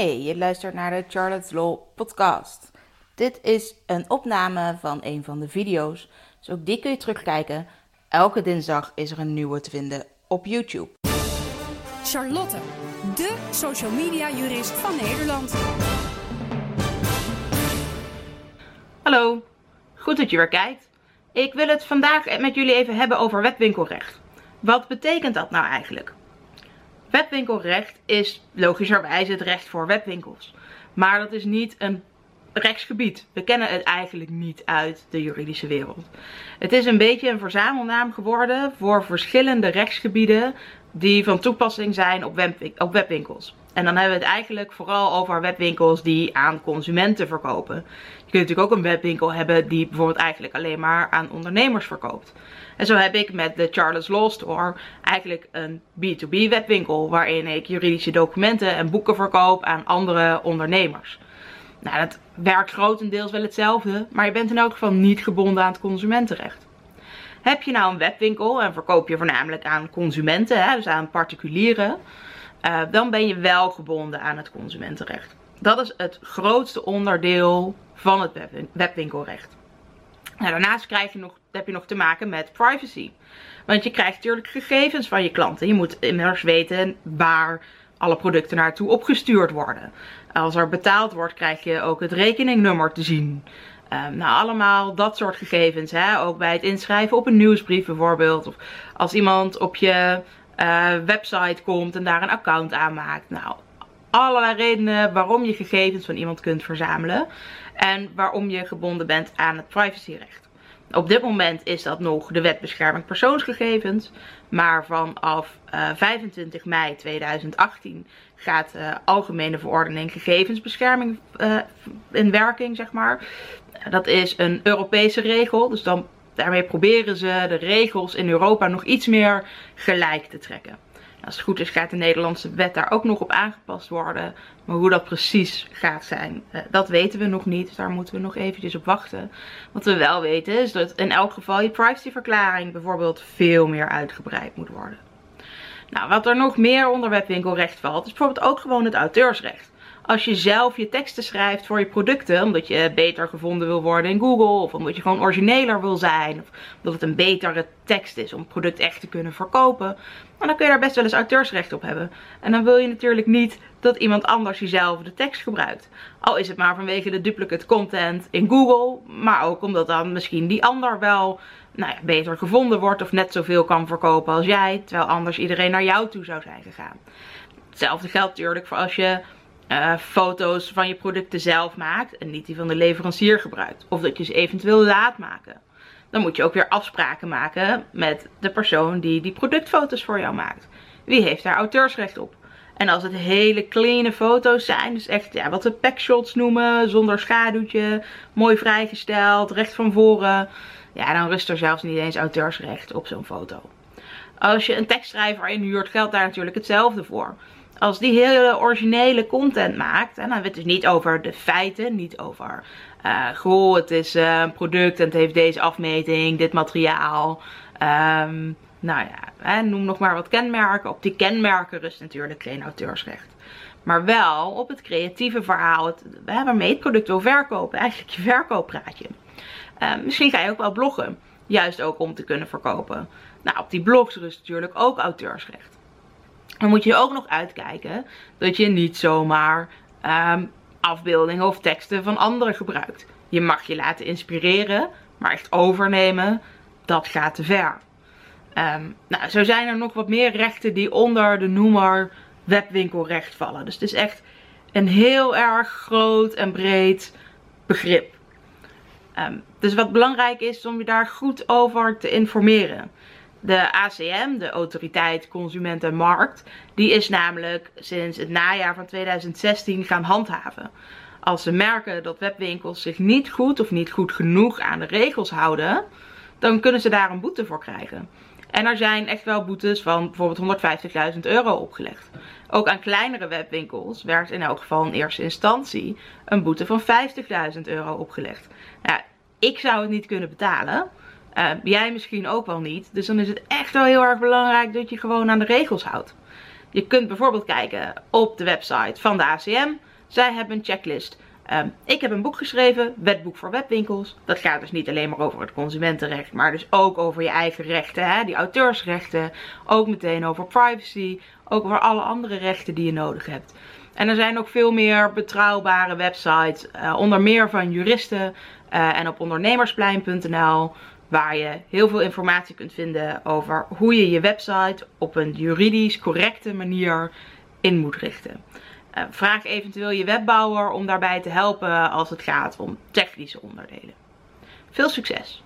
Hey, je luistert naar de Charlotte's Law podcast. Dit is een opname van een van de video's, dus ook die kun je terugkijken. Elke dinsdag is er een nieuwe te vinden op YouTube. Charlotte, de social media jurist van Nederland. Hallo, goed dat je weer kijkt. Ik wil het vandaag met jullie even hebben over webwinkelrecht. Wat betekent dat nou eigenlijk? Webwinkelrecht is logischerwijs het recht voor webwinkels. Maar dat is niet een rechtsgebied. We kennen het eigenlijk niet uit de juridische wereld. Het is een beetje een verzamelnaam geworden voor verschillende rechtsgebieden die van toepassing zijn op, webwinkels. En dan hebben we het eigenlijk vooral over webwinkels die aan consumenten verkopen. Je kunt natuurlijk ook een webwinkel hebben die bijvoorbeeld eigenlijk alleen maar aan ondernemers verkoopt. En zo heb ik met de Charles Law Store eigenlijk een B2B webwinkel waarin ik juridische documenten en boeken verkoop aan andere ondernemers. Nou, dat werkt grotendeels wel hetzelfde, maar je bent in elk geval niet gebonden aan het consumentenrecht. Heb je nou een webwinkel en verkoop je voornamelijk aan consumenten, hè, dus aan particulieren, uh, dan ben je wel gebonden aan het consumentenrecht. Dat is het grootste onderdeel van het webwinkelrecht. Nou, daarnaast krijg je nog, heb je nog te maken met privacy. Want je krijgt natuurlijk gegevens van je klanten. Je moet immers weten waar alle producten naartoe opgestuurd worden. Als er betaald wordt, krijg je ook het rekeningnummer te zien. Um, nou, allemaal dat soort gegevens. Hè? Ook bij het inschrijven op een nieuwsbrief bijvoorbeeld. Of als iemand op je uh, website komt en daar een account aanmaakt. Nou, allerlei redenen waarom je gegevens van iemand kunt verzamelen. En waarom je gebonden bent aan het privacyrecht. Op dit moment is dat nog de wet bescherming persoonsgegevens. Maar vanaf uh, eh, 25 mei 2018 gaat de algemene verordening gegevensbescherming uh, in werking, zeg maar. Dat is een Europese regel. Dus dan daarmee proberen ze de regels in Europa nog iets meer gelijk te trekken. Als het goed is gaat de Nederlandse wet daar ook nog op aangepast worden. Maar hoe dat precies gaat zijn, eh, dat weten we nog niet. Dus daar moeten we nog eventjes op wachten. Wat we wel weten is dat in elk geval je privacyverklaring bijvoorbeeld veel meer uitgebreid moet worden. Nou, wat er nog meer onder webwinkelrecht valt, is bijvoorbeeld ook gewoon het auteursrecht als je zelf je teksten schrijft voor je producten, omdat je beter gevonden wil worden in Google, of omdat je gewoon origineler wil zijn, of omdat het een betere tekst is om het product echt te kunnen verkopen, dan kun je daar best wel eens auteursrecht op hebben. En dan wil je natuurlijk niet dat iemand anders diezelfde tekst gebruikt. Al is het maar vanwege de duplicate content in Google, maar ook omdat dan misschien die ander wel nou ja, beter gevonden wordt of net zoveel kan verkopen als jij, terwijl anders iedereen naar jou toe zou zijn gegaan. Hetzelfde geldt natuurlijk voor als je uh, foto's van je producten zelf maakt en niet die van de leverancier gebruikt. Of dat je ze eventueel laat maken. Dan moet je ook weer afspraken maken met de persoon die die productfoto's voor jou maakt. Wie heeft daar auteursrecht op? En als het hele clean foto's zijn, dus echt ja, wat we packshots noemen, zonder schaduwtje, mooi vrijgesteld, recht van voren. Ja, dan rust er zelfs niet eens auteursrecht op zo'n foto. Als je een tekstschrijver inhuurt, geldt daar natuurlijk hetzelfde voor als die hele originele content maakt. En dan hebben we het dus niet over de feiten, niet over uh, goh, het is uh, een product en het heeft deze afmeting, dit materiaal. Um, nou ja, hè, noem nog maar wat kenmerken. Op die kenmerken rust natuurlijk geen auteursrecht. Maar wel op het creatieve verhaal, het, waarmee het product wil verkopen. Eigenlijk je verkooppraatje. Uh, misschien ga je ook wel bloggen. Juist ook om te kunnen verkopen. Nou, op die blogs rust natuurlijk ook auteursrecht. Dan moet je ook nog uitkijken dat je niet zomaar um, afbeeldingen of teksten van anderen gebruikt. Je mag je laten inspireren, maar echt overnemen, dat gaat te ver. Um, nou, zo zijn er nog wat meer rechten die onder de noemer webwinkelrecht vallen. Dus het is echt een heel erg groot en breed begrip. Um, dus wat belangrijk is om je daar goed over te informeren. De ACM, de Autoriteit Consument en Markt, die is namelijk sinds het najaar van 2016 gaan handhaven. Als ze merken dat webwinkels zich niet goed of niet goed genoeg aan de regels houden, dan kunnen ze daar een boete voor krijgen. En er zijn echt wel boetes van bijvoorbeeld 150.000 euro opgelegd. Ook aan kleinere webwinkels werd in elk geval in eerste instantie een boete van 50.000 euro opgelegd. Nou, ik zou het niet kunnen betalen. Uh, jij misschien ook wel niet. Dus dan is het echt wel heel erg belangrijk dat je gewoon aan de regels houdt. Je kunt bijvoorbeeld kijken op de website van de ACM. Zij hebben een checklist. Ehm, ik heb een boek geschreven, Wetboek voor Webwinkels. Dat gaat dus niet alleen maar over het consumentenrecht, maar dus ook over je eigen rechten, hè? die auteursrechten. Ook meteen over privacy, ook over alle andere rechten die je nodig hebt. En er zijn ook veel meer betrouwbare websites, uh, onder meer van juristen uh, en op ondernemersplein.nl, waar je heel veel informatie kunt vinden over hoe je je website op een juridisch correcte manier in moet richten. Uh, vraag eventueel je webbouwer om daarbij te helpen als het gaat om technische onderdelen. Veel succes!